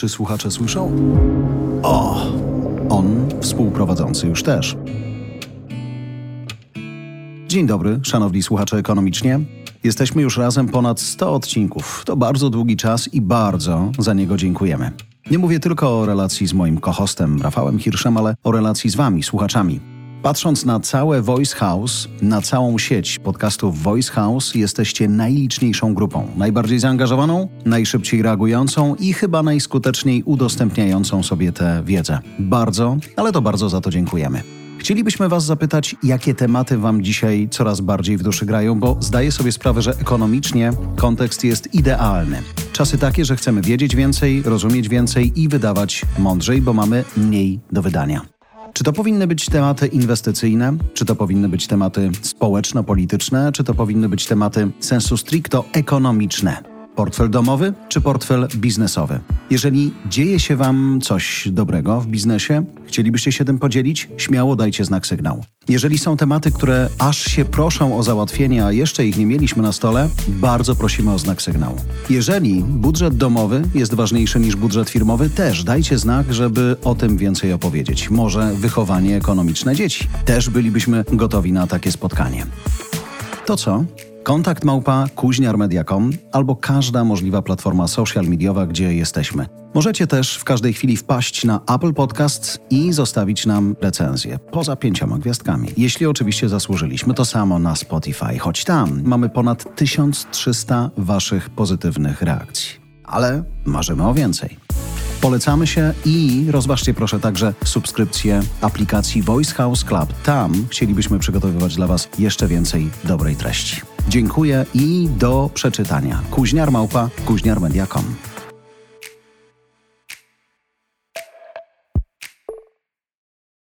Czy słuchacze słyszą? O! On, współprowadzący już też. Dzień dobry, szanowni słuchacze ekonomicznie. Jesteśmy już razem ponad 100 odcinków. To bardzo długi czas i bardzo za niego dziękujemy. Nie mówię tylko o relacji z moim kohostem Rafałem Hirszem, ale o relacji z wami, słuchaczami. Patrząc na całe Voice House, na całą sieć podcastów Voice House, jesteście najliczniejszą grupą, najbardziej zaangażowaną, najszybciej reagującą i chyba najskuteczniej udostępniającą sobie tę wiedzę. Bardzo, ale to bardzo za to dziękujemy. Chcielibyśmy Was zapytać, jakie tematy Wam dzisiaj coraz bardziej w duszy grają, bo zdaję sobie sprawę, że ekonomicznie kontekst jest idealny. Czasy takie, że chcemy wiedzieć więcej, rozumieć więcej i wydawać mądrzej, bo mamy mniej do wydania. Czy to powinny być tematy inwestycyjne? Czy to powinny być tematy społeczno-polityczne? Czy to powinny być tematy sensu stricto ekonomiczne? Portfel domowy czy portfel biznesowy? Jeżeli dzieje się Wam coś dobrego w biznesie, chcielibyście się tym podzielić, śmiało dajcie znak sygnał. Jeżeli są tematy, które aż się proszą o załatwienie, a jeszcze ich nie mieliśmy na stole, bardzo prosimy o znak sygnału. Jeżeli budżet domowy jest ważniejszy niż budżet firmowy, też dajcie znak, żeby o tym więcej opowiedzieć. Może wychowanie ekonomiczne dzieci. Też bylibyśmy gotowi na takie spotkanie. To co? Kontakt małpa kuźniarmedia.com albo każda możliwa platforma social mediowa, gdzie jesteśmy. Możecie też w każdej chwili wpaść na Apple Podcasts i zostawić nam recenzję, poza pięcioma gwiazdkami. Jeśli oczywiście zasłużyliśmy, to samo na Spotify, choć tam mamy ponad 1300 waszych pozytywnych reakcji. Ale marzymy o więcej. Polecamy się i rozważcie proszę także subskrypcję aplikacji Voice House Club. Tam chcielibyśmy przygotowywać dla Was jeszcze więcej dobrej treści. Dziękuję i do przeczytania. Kuźniar małpa kuźniarmedia.com